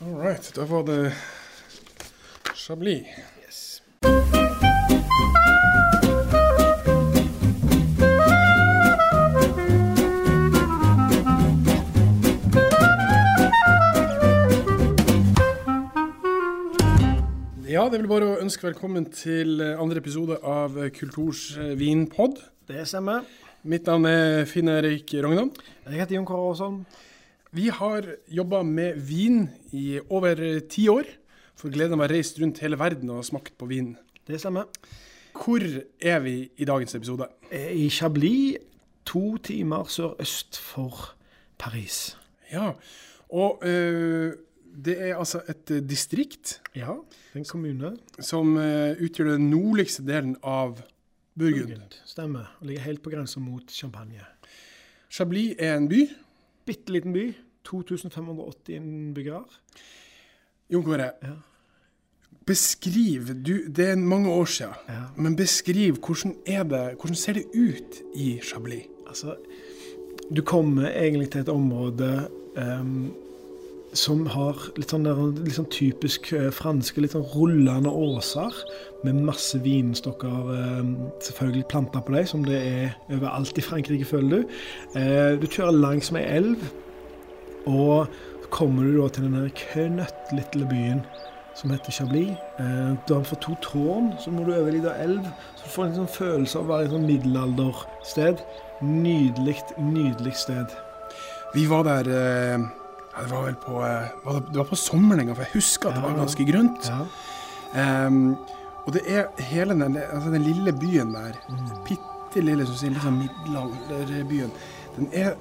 All right. Da var det Chablis. Yes. Ja, det er vel bare å ønske velkommen til andre episode av Kulturs eh, vinpod. Det stemmer. Mitt navn er Finn Erik Rognan. Jeg heter Jon Kåre Aasson. Vi har jobba med vin i over ti år. For gleden av å ha reist rundt hele verden og smakt på vin. Det stemmer. Hvor er vi i dagens episode? I Chablis, to timer sørøst for Paris. Ja, og øh, det er altså et distrikt Ja, en kommune. som øh, utgjør den nordligste delen av Burgund. Burgund. Stemmer. Og ligger helt på grensa mot Champagne. Chablis er en by. Bitte liten by. 2580 innbyggere. Jon Kåre, Ja. beskriv du, Det er mange år siden, Ja. men beskriv hvordan, er det, hvordan ser det ut i Chablis? Altså, du kommer egentlig til et område ehm, som har litt sånn, der, litt sånn typisk eh, franske, litt sånn rullende åser med masse vinstokker ehm, selvfølgelig planta på deg, som det er overalt i Frankrike, føler du. Eh, du kjører langs ei elv, og så kommer du da til den her knøttlille byen som heter Chablis. Eh, da har fått to tårn, så må du over ei lita elv. Så du får en sånn følelse av å være i et sånn middelaldersted. Nydelig, nydelig sted. Vi var der ja, Det var vel på, øh, var det, det var på sommeren en gang, for jeg husker at det var ganske grønt. Ehm, og det er hele den, altså den lille byen der, Mm. bitte lille, liksom middelalderbyen, den er,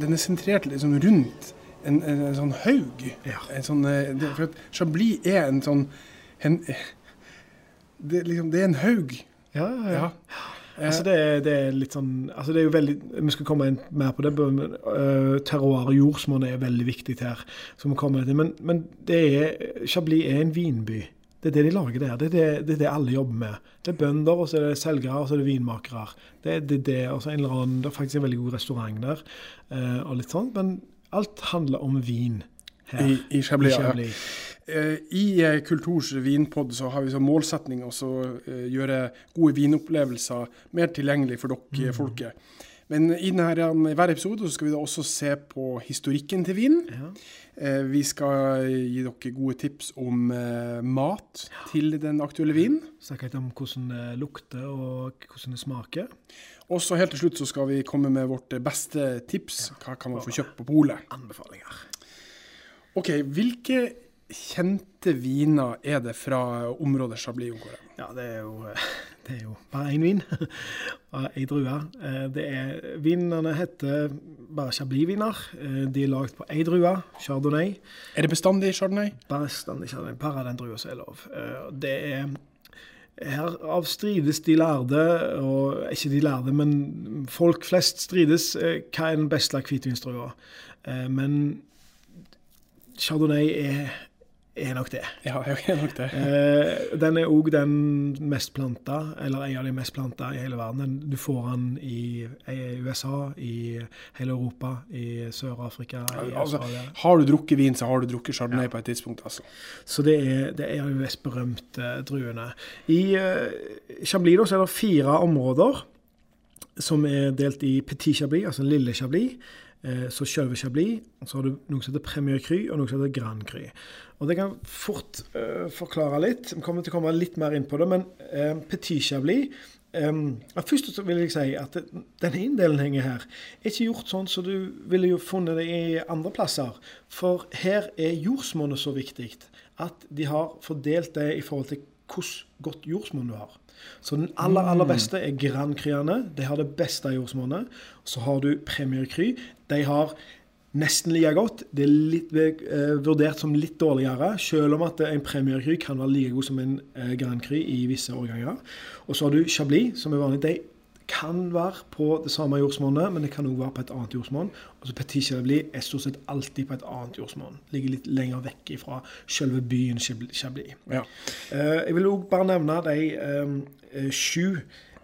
den er sentrert liksom rundt en, en, en sånn haug. Ja. En sånn, eh, det, for at Chablis er en sånn en, det, liksom, det er en haug. Ja, ja, ja. Ja. Eh, Altså det, er- det er litt sånn altså det er jo veldig, Vi skal komme inn mer på det. men uh, terroir og jordsmonn er veldig viktig her. Vi kommer til, men, men det er, Chablis er en vinby. Det er det de lager der. Det er det, det, er det alle jobber med. Det er bønder, og så er det selgere, og så er det vinmakere. Det det, det og så en eller annen, det er faktisk en veldig god restaurant der. Uh, og litt sånn, Men alt handler om vin her. I, i Chablis, I. Chablis. Eh, I eh, Kulturs vinpod så har vi som målsetning også eh, gjøre gode vinopplevelser mer tilgjengelig for dere Mm. folket. Men i denne, i hver episode så skal vi da også se på historikken til vin. Ja. Eh, vi skal gi dere gode tips om eh, mat til den aktuelle vinen. Snakke litt om hvordan det lukter og hvordan det smaker. Og så helt til slutt så skal vi komme med vårt beste tips. Hva kan man få kjøpt på polet? Anbefalinger. OK, hvilke kjente viner er det fra området Chablis? Kåre? Ja, det er jo, det er jo bare én vin. og Ei drue. Eh, Det er, vinene heter bare Chablis-viner. Eh, De er lagd på ei drue, chardonnay. Er det bestandig chardonnay? Bestandig chardonnay. Bare den drua som er lov. Eh, Det er Herav strides de lærde, og ikke de lærde, men folk flest strides. Hva er den beste hvitvinsdrua? Men chardonnay er, er nok det. Ja, er nok det. Eh, den er òg den mest planta, eller en av de mest planta i hele verden. Du får den i, USA, i hele Europa, i Sør-Afrika, Altså, har du drukket vin, så har du drukket chardonnay på et tidspunkt. altså. Så det er, det er de mest berømte druene. I uh, Chablis da, så er det fire områder som er delt i Petit Chablis, altså Lille Chablis. eh, Så selve Chablis. Så har du noe som heter Premier Cru og noe som heter Grand Cru. Og Det kan fort uh, forklare litt. Vi kommer til å komme litt mer inn på det. Men uh, Petit Chablis um, Først så vil jeg si at denne inndelingen her er ikke gjort sånn som du ville jo funnet det i andre plasser. For her er jordsmonnet så viktig at de har fordelt det i forhold til hvordan godt jordsmonn du har. Så den aller aller beste er Grand Cruene. De har det beste jordsmonnet. Så har du Premier Cry. De har nesten like godt. Det er litt, eh, vurdert som litt dårligere, selv om at en Premier Cru kan være like god som en eh, Grand Cru i visse årganger. Og så har du Chablis, som er vanlig. De kan være på det samme jordsmonnet, men det kan òg være på et annet jordsmonn. Og så Petit Chablis er stort sett alltid på et annet jordsmonn. Ligger litt lenger vekk fra selve byen Chablis. Ja. Eh, jeg vil òg bare nevne de eh, sju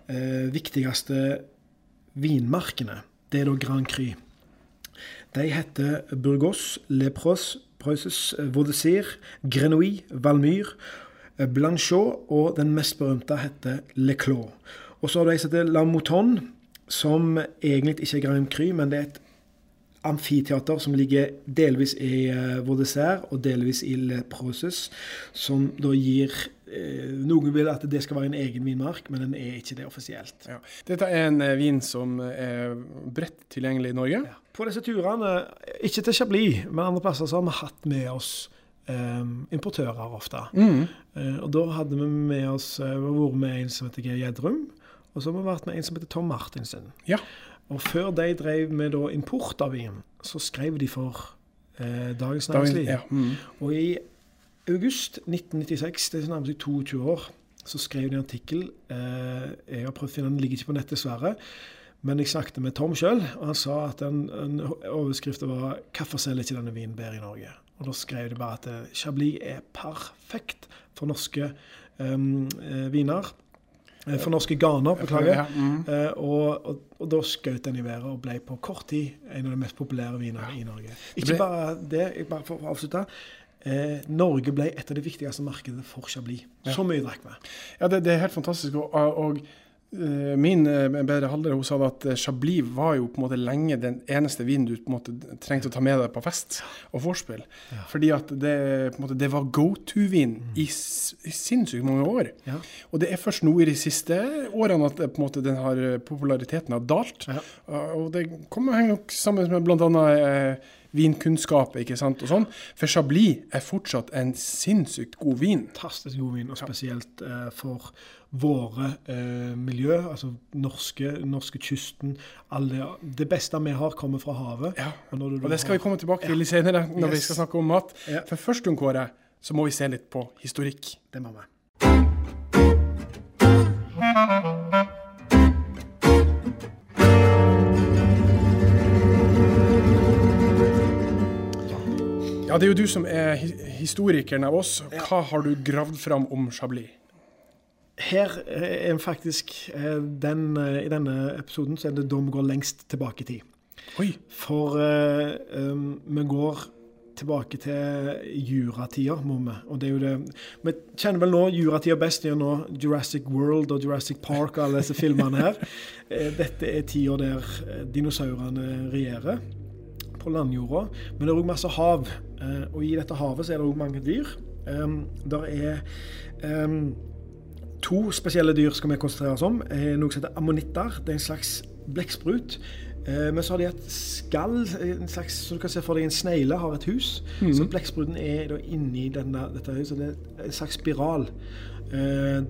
eh, viktigste vinmarkene. Det er da Grand Cru. De heter Burgos, Lepros, Preuses, Vaudesir, Grenouille, Valmyr, Blanchot, og den mest berømte heter Le Clos. Og så har du ei som heter La Mouton, som egentlig ikke er Grand Cru, men det er et amfiteater som ligger delvis i Vaudesir og delvis i Le Preuses, som da gir Noen vil at det skal være en egen vinmark, men den er ikke det offisielt. Ja. Dette er en uh, vin som er bredt tilgjengelig i Norge? Ja. På disse turene, ikke til Chablis, men andre plasser, så har vi hatt med oss Um, importører ofte. Mm. Uh, og da hadde vi med oss uh, vært med en som heter Geir Gjedrum, og så har vi vært med en som heter Tom Martinsen. Ja. Og før de drev med da, import av vin, så skrev de for uh, Dagens Næringsliv. Ja. Mm. Og i august 1996, det er nærmest 22 år, så skrev de en artikkel. jeg har prøvd å finne den, ligger ikke på nett, dessverre. Men jeg snakket med Tom sjøl, og han sa at en, en overskrift var 'Hvorfor selger ikke denne vinen bedre i Norge?' Og da skrev de bare at eh, Chablis er perfekt for norske um, viner. Eh, for norske ganer, beklager. Ja, mm. og, og, og, da skjøt den i været og ble på kort tid en av de mest populære vinene ja. i Norge. Ikke bare det, bare for å avslutte. Eh, Norge ble et av de viktigste markedene for Chablis. Ja. Så mye drakk vi. Ja, det, det, er helt fantastisk. og, og Eh, min eh, bedre halvdel hun sa at eh, Chablis var jo på en måte lenge den eneste vinen du på en måte trengte å ta med deg på fest og vorspiel. Ja. Fordi at det, måte, det var go to-vin mm. i, i sinnssykt mange år. Ja. Og det er først nå i de siste årene at på en måte, den har, populariteten har dalt. Og det kommer nok sammen med bl.a. Eh, vinkunnskap, ikke sant, og sånn. For Chablis er fortsatt en sinnssykt god vin. Fantastisk god vin, og spesielt eh, for våre eh, miljø, altså norske, norske kysten. Alle, det beste vi har, kommer fra havet. Ja, og, og det skal vi komme tilbake til litt senere, når yes. vi skal snakke om mat. Ja. For først, Kåre, så må vi se litt på historikk. Det må vi. Ja, Det er jo du som er historikeren av oss. Hva har du gravd fram om Chablis? Her er faktisk eh, den, eh, I denne episoden så er det da vi går lengst tilbake i tid. Oi. For um, vi går tilbake til juratida, må vi. Og det er jo det Vi kjenner vel nå juratida best gjennom Jurassic World og Jurassic Park og alle disse filmene her. Dette er tida der dinosaurene regjerer på landjorda. Men det er òg masse hav. Eh, og i dette havet så er det òg mange dyr. Der er to spesielle dyr skal vi konsentrere oss om. Eh, noe som heter ammonitter. Det er en slags blekksprut. Eh, men så har de et skall, en slags, så du kan se for deg en snegle har et hus. Mm. Så blekkspruten er da inni denne, dette huset. Det er en slags spiral.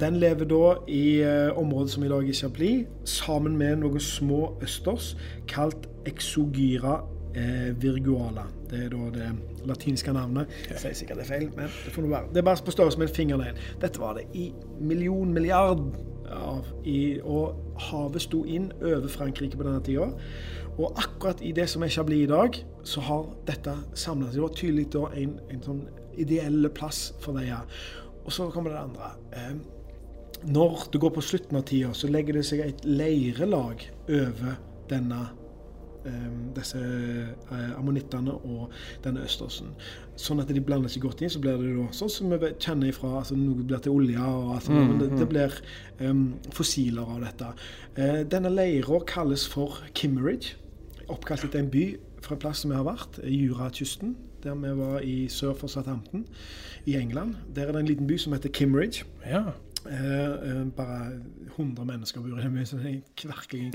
Den lever da i området som i dag er Chablis, sammen med noen små østers kalt exogyra eh, virguala. Det er da det latinske navnet. Jeg sier sikkert det er feil, men det får nå være. Det er bare på størrelse med en fingernegl. Dette var det i million milliard av. I, og havet sto inn over Frankrike på denne tida. Og akkurat i det som er Chablis i dag, så har dette samla seg. Det var tydelig da en, en sånn ideell plass for dem. Og så kommer det andre. Eh, når du går på slutten av tida, så legger det seg et leirelag over denne disse eh, ammonittene og denne østersen. Sånn at de blander seg godt inn. Så blir det da sånn som vi kjenner ifra altså Noe blir til olje, og altså, mm, det, det, mm. blir um, fossiler av dette. Uh, denne leira kalles for Kimmeridge, oppkalt etter en by fra en plass som vi har vært, Jurakysten. Der vi var i sør for Southampton i England. Der er det en liten by som heter Kimmeridge. Ja. Uh, bare 100 mennesker bor i den byen. Kverking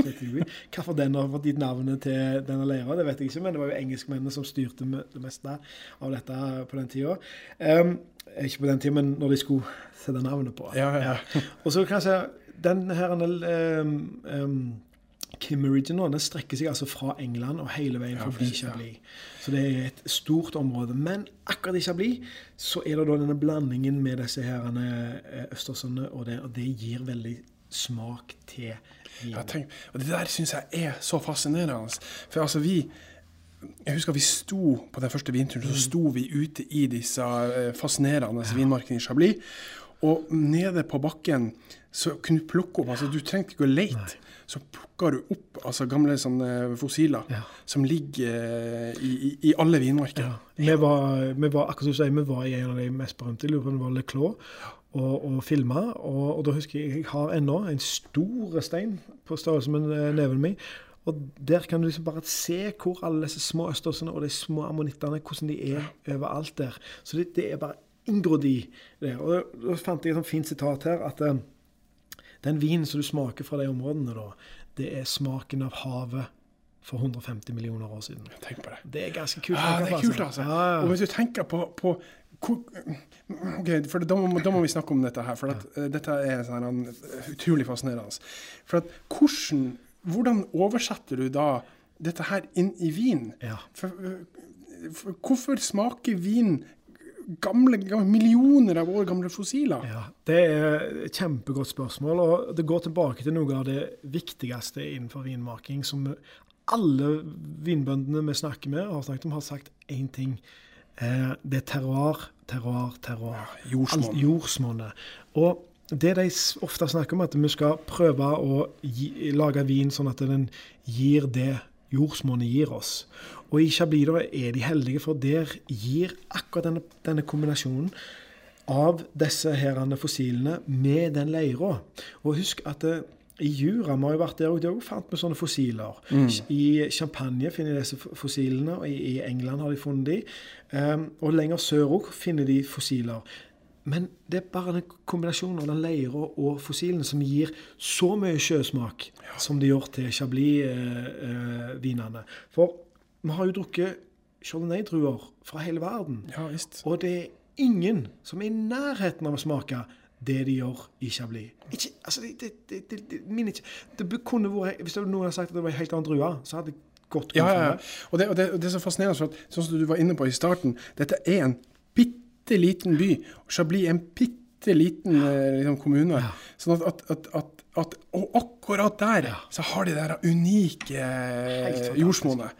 Hvorfor den har fått gitt navnet til denne leira, det vet jeg ikke, men det var jo engelskmennene som styrte det meste av dette på den tida. Um, ikke på den tida, men når de skulle sette navnet på. Ja, ja. Og så kanskje den her um, um, Kimmeridge nå, den strekker seg altså fra England og hele veien forbi ja, Chablis. Så det er et stort område. Men akkurat i Chablis så er det da denne blandingen med disse herene eh, østersene, og det, og det gir veldig smak til vin. Ja, tenk, og Det der syns jeg er så fascinerende. For altså, vi jeg husker vi sto på den første vinturen, så sto vi ute i disse eh, fascinerende vinmarkene i Chablis. Og nede på bakken så kunne du plukke opp altså Du trengte ikke å lete. Så plukka du opp altså gamle sånne fossiler Ja. som ligger eh, i, i, i alle vinmarker. Ja. Vi var, vi var, akkurat som du sier, vi var i en av de mest berømte, jeg lurer på om det var Le Clos, og, og filma. Og, og da husker jeg jeg har ennå en stor stein på størrelse med eh, neven min. Og der kan du liksom bare se hvor alle disse små østersene og de små ammonittene hvordan de er overalt der. Så det, det er bare inngrodd i det. Og da fant jeg et sånt fint sitat her at eh, den vinen som du smaker fra de områdene, da, det er smaken av havet for 150 millioner år siden. Tenk på det. Det er ganske kult. Ja, det er kult, altså. Ja, ja. Og hvis du tenker på, på hvor- Ok, for da må, da må vi snakke om dette her, for at, ja. dette er sånn, eh, utrolig fascinerende. For at hvordan, hvordan oversetter du da dette her inn i vin? Ja. For, eh, for, hvorfor smaker vin gamle, gamle, millioner av år gamle fossiler? Ja, Det er et kjempegodt spørsmål. og Det går tilbake til noe av det viktigste innenfor vinmaking. Som alle vinbøndene vi snakker med, har snakket om, har sagt én ting. Eh, det er terroir, terroir, terroir. Ja, Jordsmonnet. Og det de ofte snakker om, er at vi skal prøve å gi, lage vin sånn at den gir det jordsmonnet gir oss. Og i Chablis er de heldige, for der gir akkurat denne, denne kombinasjonen av disse herrene fossilene med den leira. Og husk at det, i Jura, vi har jo vært der, og der fant vi sånne fossiler. I Champagne finner de disse fossilene, og i, England har de funnet de. Um, og lenger sør òg finner de fossiler. Men det er bare den kombinasjonen av den leira og fossilene som gir så mye sjøsmak som det gjør til Chablis-vinene. For vi har jo drukket Chardonnay-druer fra hele verden. Ja visst. Og det er ingen som er i nærheten av å smake det de gjør i Chablis. Ikke, altså, det, det, det, det, det, min ikke, det kunne vært, Hvis noen hadde sagt at det var en helt annen drue, så hadde det gått Ja, godt ja, for ja. Og det, og, det, og det er så fascinerende, for at, sånn som du var inne på i starten, dette er en bitte liten by. og Chablis er en bitte liten eh, liksom, kommune. Sånn at, at, at, Og akkurat der så har de det unike eh, jordsmonnet.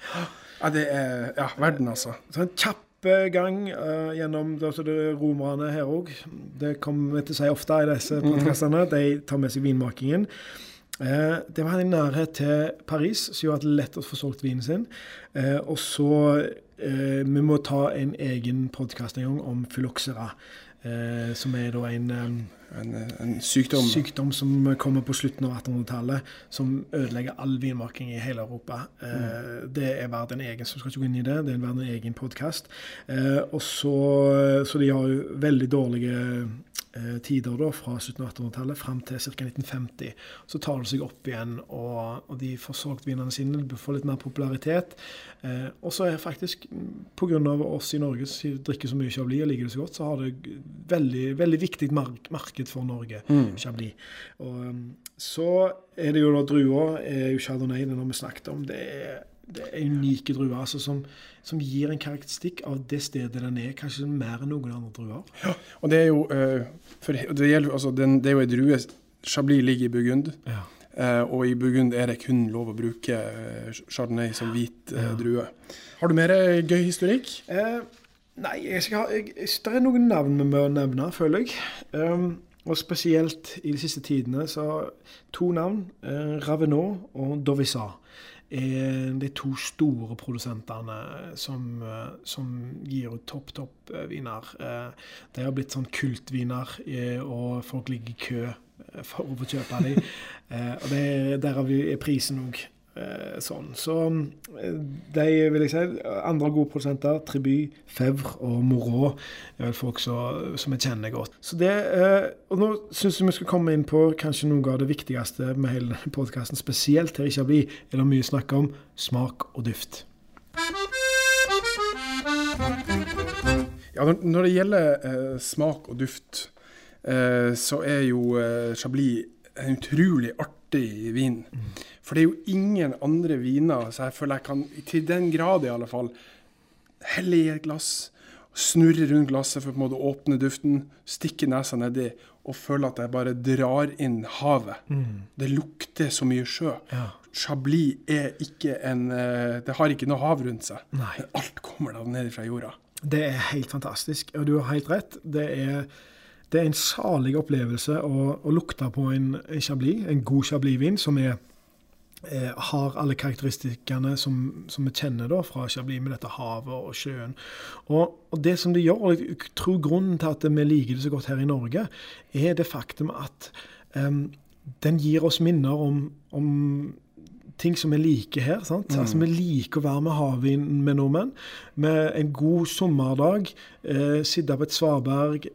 Ja, det er ja, verden, altså. Så en kjapp gang uh, gjennom altså det romerne her òg. Det kommer vi til å si ofte i disse podkastene. De tar med seg vinmakingen. Uh, det var en nærhet til Paris, som gjorde at det lett å få solgt vinen sin. Eh, og så eh, Vi må ta en egen podkast en gang om phylloxera, eh, som er da en En, en sykdom. sykdom som kommer på slutten av 1800-tallet, som ødelegger all vinmaking i hele Europa. Eh, det er verdt en egen, som skal ikke gå inn i det. Det er verdt en egen podkast. Eh, så, så de har jo veldig dårlige eh, tider da, fra 1700- av 1800-tallet fram til ca. 1950. Så tar det seg opp igjen, og, og de får solgt vinene sine, de får litt mer popularitet. Eh, og så er faktisk, pga. oss i Norge som drikker så mye Chablis og liker det så godt, så har det veldig, veldig viktig mark marked for Norge, Chablis. Og, um, så er det jo da druer, er jo Chardonnay, den har vi snakket om. Det er, det er unike druer altså, som, som gir en karakteristikk av det stedet den er, kanskje mer enn noen andre druer. Ja, og det er jo uh, for, det, gjelder, altså, den, det er jo ei drue Chablis ligger i Burgund. Ja. Eh, og i Burgund er det kun lov å bruke eh, chardonnay som hvit eh, drue. Har du mer gøy historikk? Eh, nei, jeg skal, ha- jeg, det er noen navn vi må nevne, føler jeg. Um, og spesielt i de siste tidene så to navn, eh, Ravenot og Dovisa, er de to store produsentene som, som gir ut topp, topp viner. De har blitt sånn kultviner, og folk ligger i kø for å få kjøpe dem. Eh, og det, derav er prisen òg eh, sånn. Så eh, de vil jeg si, andre gode produsenter, Triby, Fevre og Morå, er vel folk som, som jeg kjenner godt. Så det, eh, og nå syns jeg vi skal komme inn på kanskje noe av det viktigste med hele podkasten, spesielt her i Chablis, er det mye snakk om smak og duft. Ja, når, det gjelder eh, smak og duft, eh, så er jo eh, Chablis en utrolig artig vin. For det er jo ingen andre viner så jeg føler jeg kan, til den grad i alle fall, helle i et glass, snurre rundt glasset for på en måte å åpne duften, stikke nesa nedi og føle at jeg bare drar inn havet. Det lukter så mye sjø. Ja. Chablis er ikke en eh, Det har ikke noe hav rundt seg. Nei. Alt kommer da ned fra jorda. Det er helt fantastisk, og du har helt rett. Det er det er en salig opplevelse å, å lukte på en, en chablis, en god chablisvin som er eh, har alle karakteristikkene som, som, vi kjenner da fra Chablis, med dette havet og sjøen. Og, og, det som det gjør, og jeg tror grunnen til at vi liker det så godt her i Norge, er det faktum at um, den gir oss minner om, om ting som vi liker her. sant? Mm. Altså, Vi liker å være med havvinden med nordmenn. Med en god sommerdag, eh, sitte på et svaberg,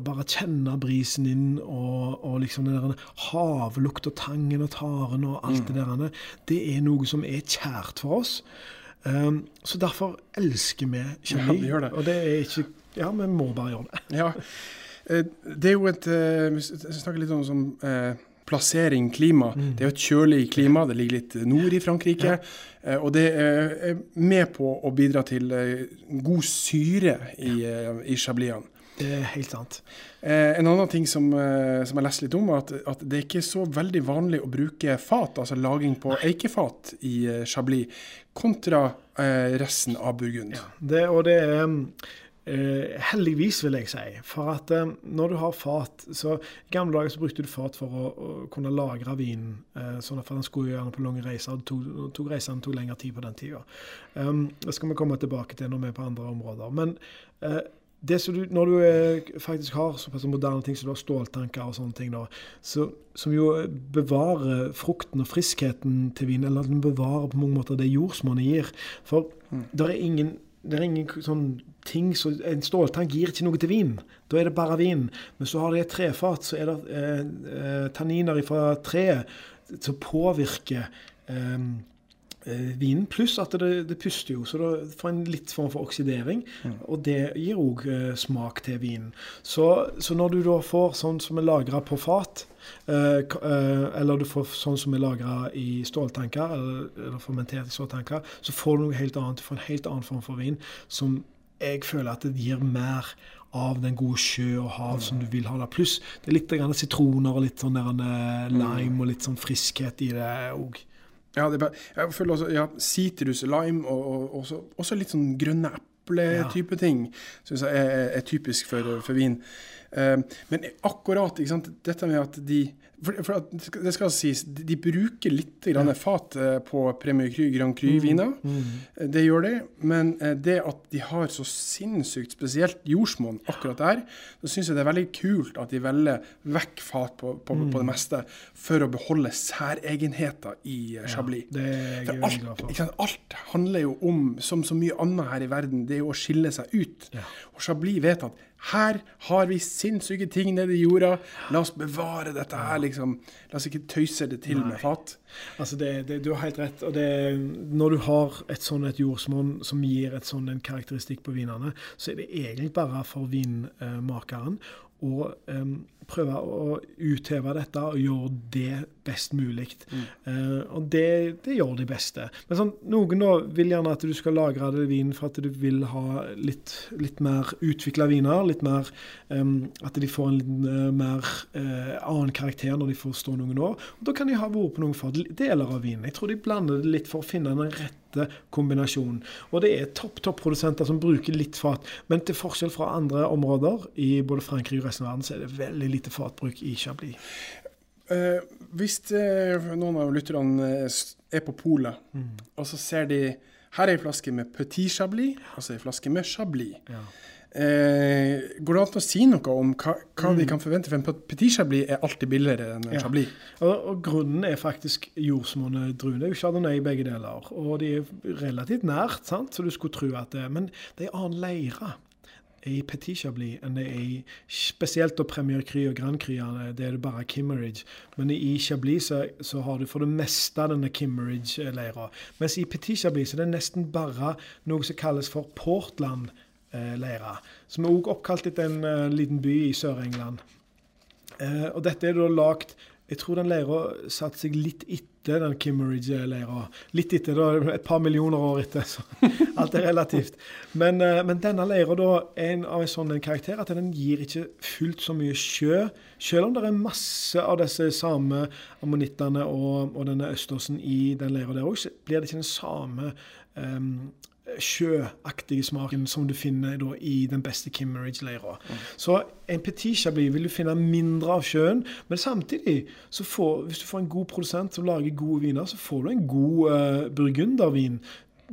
bare kjenne brisen inn, og, og liksom den havlukt og tangen og taren og alt mm. det der, det er noe som er kjært for oss. Um, så derfor elsker vi kjemi. Ja, det. Og det er ikke Ja, vi må bare gjøre det. Ja. Eh, det er jo et eh, Vi snakker litt om som eh, plassering, klima. Mm. Det er jo et kjølig klima. Det ligger litt nord i Frankrike. Ja. Og det er med på å bidra til god syre i, i chablisene. Det er helt sant. Eh, en annen ting som, eh, som jeg leste litt om, er at, at, det er ikke så veldig vanlig å bruke fat, altså laging på eikefat i eh, Chablis, kontra eh, resten av Burgund. Ja, det, og det er eh, heldigvis, vil jeg si. For at eh, når du har fat så I gamle dager så brukte du fat for å, å kunne lagre vinen, sånn at den skulle gjerne på lange reiser. Det tok, tok reisene tok lengre tid på den tida. Um, det skal vi komme tilbake til når vi er på andre områder. Men du, når du eh, faktisk har såpass moderne ting som du har ståltanker og sånne ting, da, så, som jo bevarer frukten og friskheten til vin, eller den bevarer på mange måter det jordsmonnet gir. For mm. det er ingen det er ingen sånn ting så, En ståltank gir ikke noe til vin. Da er det bare vin. Men så har de et trefat, så er det eh, eh, tanniner fra treet som påvirker Eh, vinen. Pluss at det, det, puster jo, så det får en litt form for oksidering. Mm. Og det gir òg eh, smak til vinen. Så, så, når du da får sånn som er lagra på fat, eh, eh, eller du får sånn som er lagra i ståltanker, eller, eller fermentert i ståltanker, så får du noe helt annet. Du får en helt annen form for vin som jeg føler at det gir mer av den gode sjø og hav mm. som du vil ha. der. Pluss det er litt sitroner og litt sånn der, uh, lime og litt sånn friskhet i det òg. Ja, bare, jeg føler også ja, sitrus, lime og, og også, også, litt sånn grønne eple-type ja. ting syns jeg er, er, typisk for, for vin. Uh, men akkurat sant, dette med at de for, for det skal sies, de bruker litt grann ja. fat eh, på Premier Cru Grand Cru-viner. Mm. Mm. Det gjør de. Men eh, det at de har så sinnssykt spesielt jordsmonn akkurat der, så syns jeg det er veldig kult at de velger vekk fat på, på, mm. på det meste for å beholde særegenheter i Chablis. Ja, for alt, sant, alt handler jo om, som så mye annet her i verden, det er jo å skille seg ut. Ja. Og Chablis vet at her har vi sinnssyke ting nede i jorda. La oss bevare dette her, liksom. La oss ikke tøyse det til Nei. med fat. Altså det, det, du har helt rett. og det, Når du har et sånn et jordsmonn som gir et sånn en karakteristikk på vinene, så er det egentlig bare for vinmakeren å um, prøve å utheve dette og gjøre det best mulig. Mm. Uh, og det, det, gjør de beste. Men sånn, noen da vil gjerne at du skal lagre det vin for at du vil ha litt, litt mer utvikla viner. litt mer um, At de får en litt uh, mer uh, annen karakter når de får stå noen år. Og Da kan de ha vært på noen for deler av vinen. Jeg tror de blander det litt for å finne den rette kombinasjonen. Og det er topp topp-produsenter som bruker litt fat. Men til forskjell fra andre områder i både Frankrike og resten av verden, så er det veldig lite fatbruk i Chablis. Eh, hvis eh, noen av lytterne eh, er på polet, mm. og så ser de her er ei flaske med Petit Chablis, altså ei flaske med Chablis. Ja. Eh, går det an å si noe om hva, hva mm. vi kan forvente? For en Petit Chablis er alltid billigere enn en ja. Chablis. Og, og, grunnen er faktisk jordsmonne druer. Det er jo Chardonnay begge deler. Og de er relativt nært, sant? så du skulle tro at det Men det er annen leire i Petit Chablis enn det er i spesielt da Premier Cry og Grand Cry. Det er det bare Kimmeridge. Men i Chablis så, så, har du for det meste denne Kimmeridge-leira. Mens i Petit Chablis så er det nesten bare noe som kalles for Portland-leira. Som er også oppkalt etter en uh, liten by i Sør-England. Uh, og dette er da lagt Jeg tror den leira satte seg litt etter den Kimmeridge-leira. Litt etter, da, et par millioner år etter. så Alt er relativt. Men, eh, men denne leira er en, av en sånn karakter at den gir ikke fullt så mye sjø. Selv om det er masse av disse samme ammonittene og, og denne østersen i den leira der òg, blir det ikke den samme um, sjøaktige smaken som du finner da, i den beste Kimmeridge-leira. Så en petit chablis vil du finne mindre av sjøen, men samtidig, så får, hvis du får en god produsent som lager gode viner, så får du en god uh, burgundervin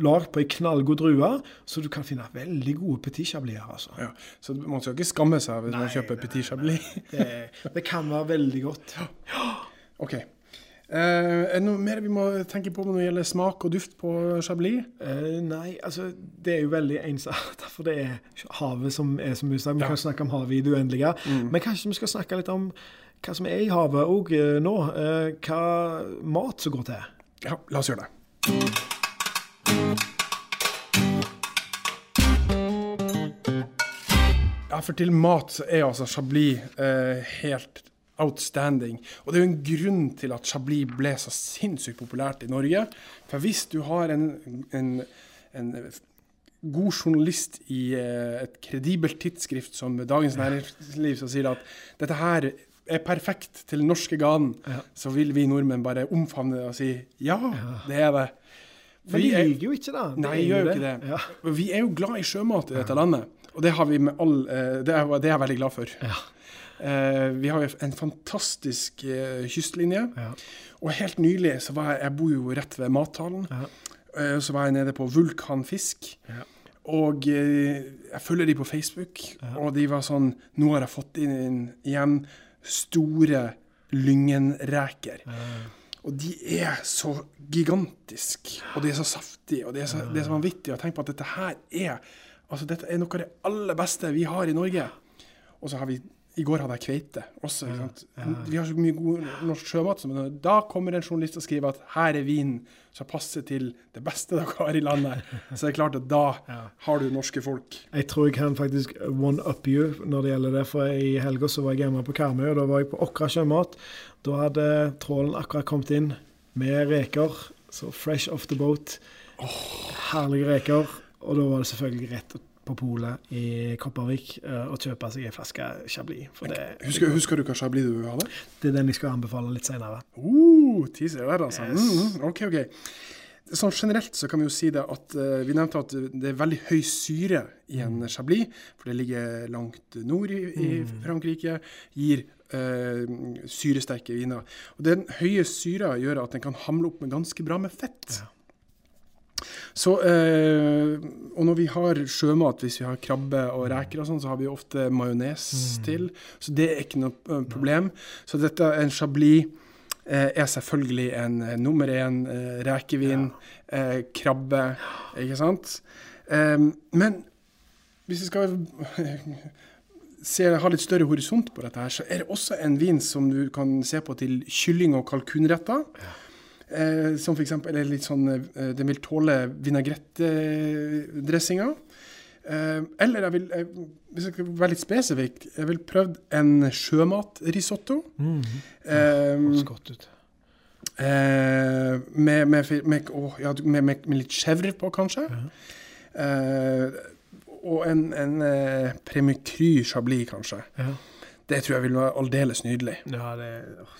lagd på ei knallgod drue, så du kan finne veldig gode petit chablis her. altså. Ja, så man skal ikke skamme seg hvis man kjøper Petit Chablis. Det, det kan være veldig godt. OK. Uh, er det noe mer vi må tenke på når det gjelder smak og duft på Chablis? Uh, nei, altså det er jo veldig ensartet, for det er havet som er som USA. Vi Ja. kan snakke om havet i det uendelige. Men kanskje vi skal snakke litt om hva som er i havet òg nå. Eh, hva mat som går til. Ja, la oss gjøre det. Ja, for til mat så er altså Chablis eh, helt outstanding. Og det er jo en grunn til at Chablis ble så sinnssykt populært i Norge. For hvis du har en, en, en god journalist i eh, et kredibelt tidsskrift som Dagens Næringsliv som sier at dette her er perfekt til norske ganen, Ja. så vil vi nordmenn bare omfavne det og si ja, det er det. Men de er- liker jo ikke det. Nei, er gjør jo ikke det. Ja. Vi er jo glad i sjømat i dette landet, og det har vi med all eh, Det er, det er jeg veldig glad for. Ja. Eh, vi har en fantastisk eh, kystlinje, Ja. og helt nylig så var jeg Jeg bor jo rett ved mathallen. Ja. Så var jeg nede på Vulkanfisk. Ja. Og jeg følger de på Facebook, og de var sånn Nå har jeg fått inn igjen store lyngenreker. Og de er så gigantiske, og de er så saftige, og det er så, det er så vanvittig å tenke på at dette her er Altså, dette er noe av det aller beste vi har i Norge. Og så har vi I går hadde jeg kveite også. Ja, sant? Vi har så mye god norsk sjømat. Men da kommer en journalist og skriver at her er vinen som passer til det beste dere har i landet. Så det er klart at da har du norske folk. Jeg tror jeg kan faktisk one up you når det gjelder det. For i helga så var jeg hjemme på Karmøy, og da var jeg på Åkra sjømat. Da hadde trålen akkurat kommet inn med reker. Så fresh off the boat. Herlige reker. Og da var det selvfølgelig rett på polet i Kopervik og å kjøpe seg ei flaske Chablis. Det, Husker, husker du hva Chablis du hadde? det er den jeg skal anbefale litt senere. Uh, teaser der, altså. Yes. Mm, mm, ok, ok. Sånn generelt så kan vi jo si det at uh, vi nevnte at det er veldig høy syre i en chablis, for det ligger langt nord i, i Frankrike, gir uh, syresterke viner. Og Den høye syra gjør at den kan hamle opp med ganske bra med fett. Så, eh, og når vi har sjømat, hvis vi har krabbe og reker og sånn, så har vi ofte majones til. Så det er ikke noe eh, problem. Så dette er en chablis eh, er selvfølgelig en eh, nummer én eh, rekevin, eh, krabbe, ikke sant? Um, men hvis vi skal se, ha litt større horisont på dette, her, så er det også en vin som du kan se på til kylling- og kalkunretter. Eh, som for eksempel er litt sånn eh, Den vil tåle vinagrettdressinga. Eh, eller jeg vil, jeg, hvis jeg skal være litt spesifikk, jeg vil prøvd en sjømatrisotto. Eh, ja, godt ut. Eh, med, med, med, å, ja, med, litt chèvre på, kanskje. Eh, og en, en eh, Premier Cru Chablis, kanskje. Ja. Det tror jeg vil være aldeles nydelig. Ja, det,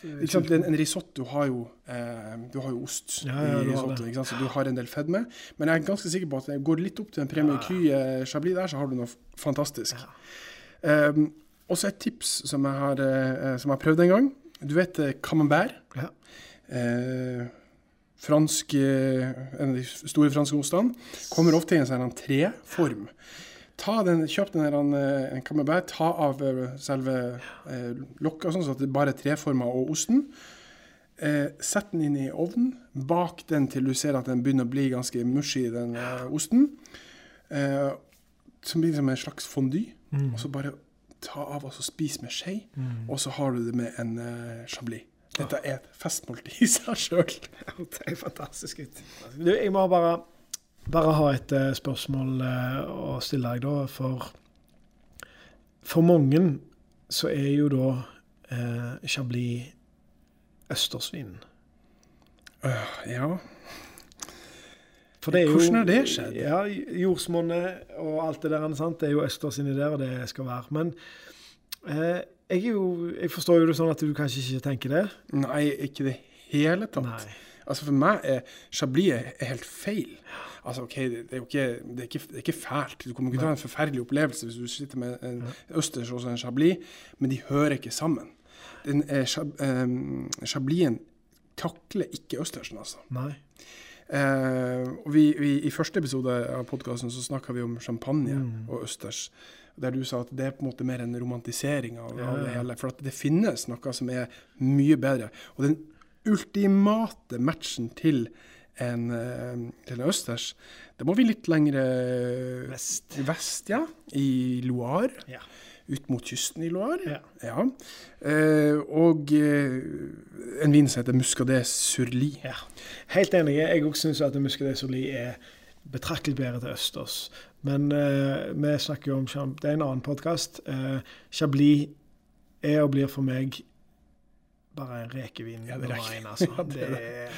det sant? En, en risotto har jo, eh, du har jo ost Ja, ja, i risotto, ikke sant? så du har en del fedme. Men jeg er ganske sikker på at det går litt opp til en premie ja. eh, Chablis der, så har du noe fantastisk. Um, også et tips som jeg har, eh, som jeg har prøvd en gang. Du vet eh, camembert? Ja. Eh, fransk, eh, en av de store franske ostene. Kommer ofte i en sånn treform. Ta den, kjøp den her, eh, en camembert, ta av eh, selve eh, lokket, sånn, at det bare er treformer og osten. Eh, sett den inn i ovnen. Bak den til du ser at den begynner å bli ganske mushy, den eh, osten. Eh, som blir som en slags fondy. Mm. Og så bare ta av og så spis med skje. Og så har du det med en eh, chablis. Dette er et festmåltid i seg sjøl. Det er fantastisk ut. Du, jeg må bare, bare ha et eh, spørsmål eh, å stille deg, da. For, for mange så er jo da eh, Chablis østersvin. Ja. For det er jo, Hvordan har det skjedd? Ja, Jordsmonnet og alt det der, sant? det er jo østers inni der, og det skal være. Men eh, jeg, jo, jeg forstår jo det sånn at du kanskje ikke tenker det. Nei, ikke i det hele tatt. Nei. Altså For meg er chablis er helt feil. Altså, ok, det det er jo ikke, det er ikke, det er ikke fælt. Du kommer ikke til å ha en forferdelig opplevelse hvis du sitter med en østers og en chablis, men de hører ikke sammen. Den eh, eh, chablisen takler ikke østersen, altså. Nei. Eh, og vi, vi, I første episode av podkasten så snakka vi om champagne Mm. og østers. Der du sa at det er på en måte mer en romantisering av, Ja, av det hele. For at det finnes noe som er mye bedre. Og den ultimate matchen til en, eh, til en østers, da må vi litt lenger eh, Vest. vest, ja. I Loire. Ja. Ut mot kysten i Loire. Ja. Ja. Eh, og eh, en vin som heter Muscadet Surli. ja. Helt enig. Jeg òg syns at Muscadet Surli er betraktelig bedre til østers. Men eh, vi snakker jo om Det er en annen podkast. Eh, Chablis er og blir for meg bare rekevin. Ja, det er nummer én, altså. Ja, det det det er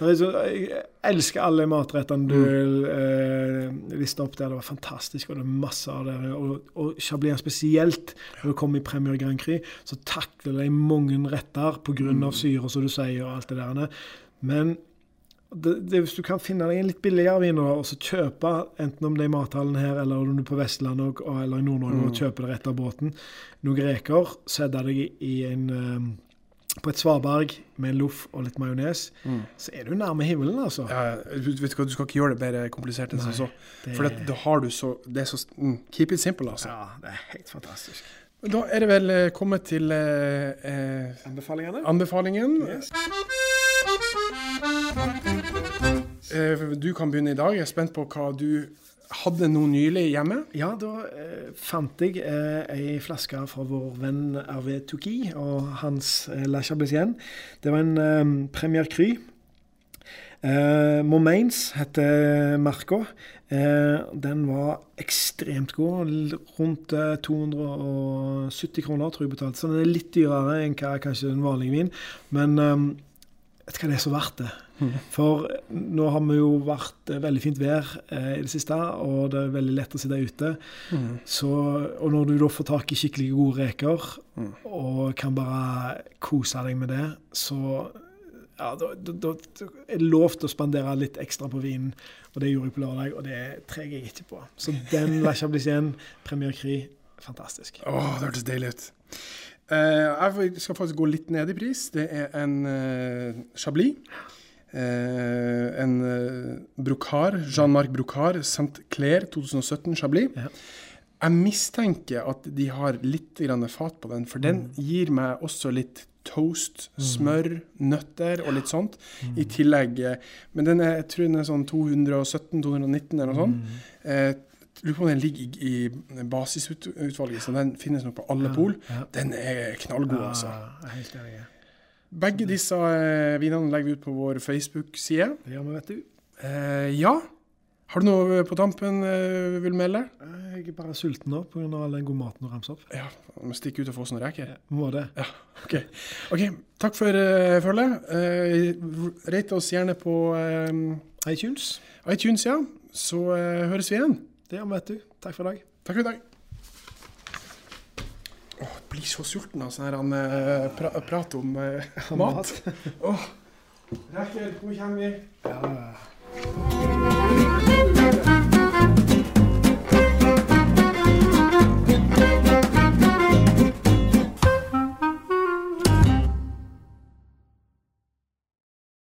så, jeg elsker alle matrettene du Mm. eh, lista opp der. Det var fantastisk, og det er masse av det. Og, og Chablis spesielt, når det kommer i Premier Grand Prix, så takler de mange retter pga. Mm. av syre, som du sier, og alt det der. Men det, det, hvis du kan finne deg en litt billigere vin og så kjøpe, enten om det er i mathallen her eller om du er på Vestlandet og, eller i Nord-Norge Mm. og kjøper det rett av båten, noen reker, sette deg i, en eh, på et svaberg med en loff og litt majones, Mm. så er du nærme himmelen, altså. Ja, du, vet du hva, du skal ikke gjøre det bedre komplisert enn som så. det- For det, det, har du så Det er så mm, Keep it simple, altså. Ja, det er helt fantastisk. Da er det vel eh, kommet til eh, eh, Anbefalingene? anbefalingen. Yes. Eh, du kan begynne i dag. Jeg er spent på hva du hadde noe nylig hjemme. Ja, da eh, fant jeg eh, ei flaske fra vår venn Hervé Touki og hans eh, La Chablisienne. Det var en eh, Premier Cru. Eh, Momains heter merka. Eh, den var ekstremt god. Rundt eh, 270 kroner, tror jeg betalte. Så den er litt dyrere enn hva kanskje en vanlig vin. Men eh, vet du hva, det er så verdt det. For nå har vi jo vært eh, veldig fint vær eh, i det siste, og det er veldig lett å sitte ute. Så, og når du da får tak i skikkelig gode reker, Mm. og kan bare kose deg med det, så ja, da, da, da er det lov til å spandere litt ekstra på vinen. Og det gjorde jeg på lørdag, og det trenger jeg ikke på. Så den La Chablaisienne, Premier Cri, fantastisk. Åh, det hørtes deilig ut. Eh, jeg skal faktisk gå litt ned i pris. Det er en eh, Chablis. Eh, en Brocard, Jean-Marc Brocard, St. Clair 2017 Chablis. Ja. Jeg mistenker at de har litt grann fat på den, for den gir meg også litt toast, smør, nøtter og litt sånt. I tillegg Men den er, jeg tror den er sånn 217-219 eller noe sånt. Eh, Lurer på om den ligger i, i basisutvalget, så den finnes nok på alle pol. Ja. Den er knallgod, altså. Ja, helt enig. Begge disse eh, vinene legger vi ut på vår Facebook-side. Gjør vi, vet du. Eh, ja. Har du noe på tampen eh, vil melde? Jeg er bare sulten nå pga. all den gode maten du ramser opp. Ja, må stikke ut og få oss noen reker. Må det. Ja, ok. okay. Takk for uh, følget. Uh, Rate oss gjerne på eh, iTunes. iTunes, ja. Så eh, høres vi igjen. Det gjør vi, vet du. Takk for i dag. Takk for i dag. Åh, jeg blir så sulten av sånn her han, eh, pra prat om eh, mat. Åh, Rekker, hvor kommer vi? Ja.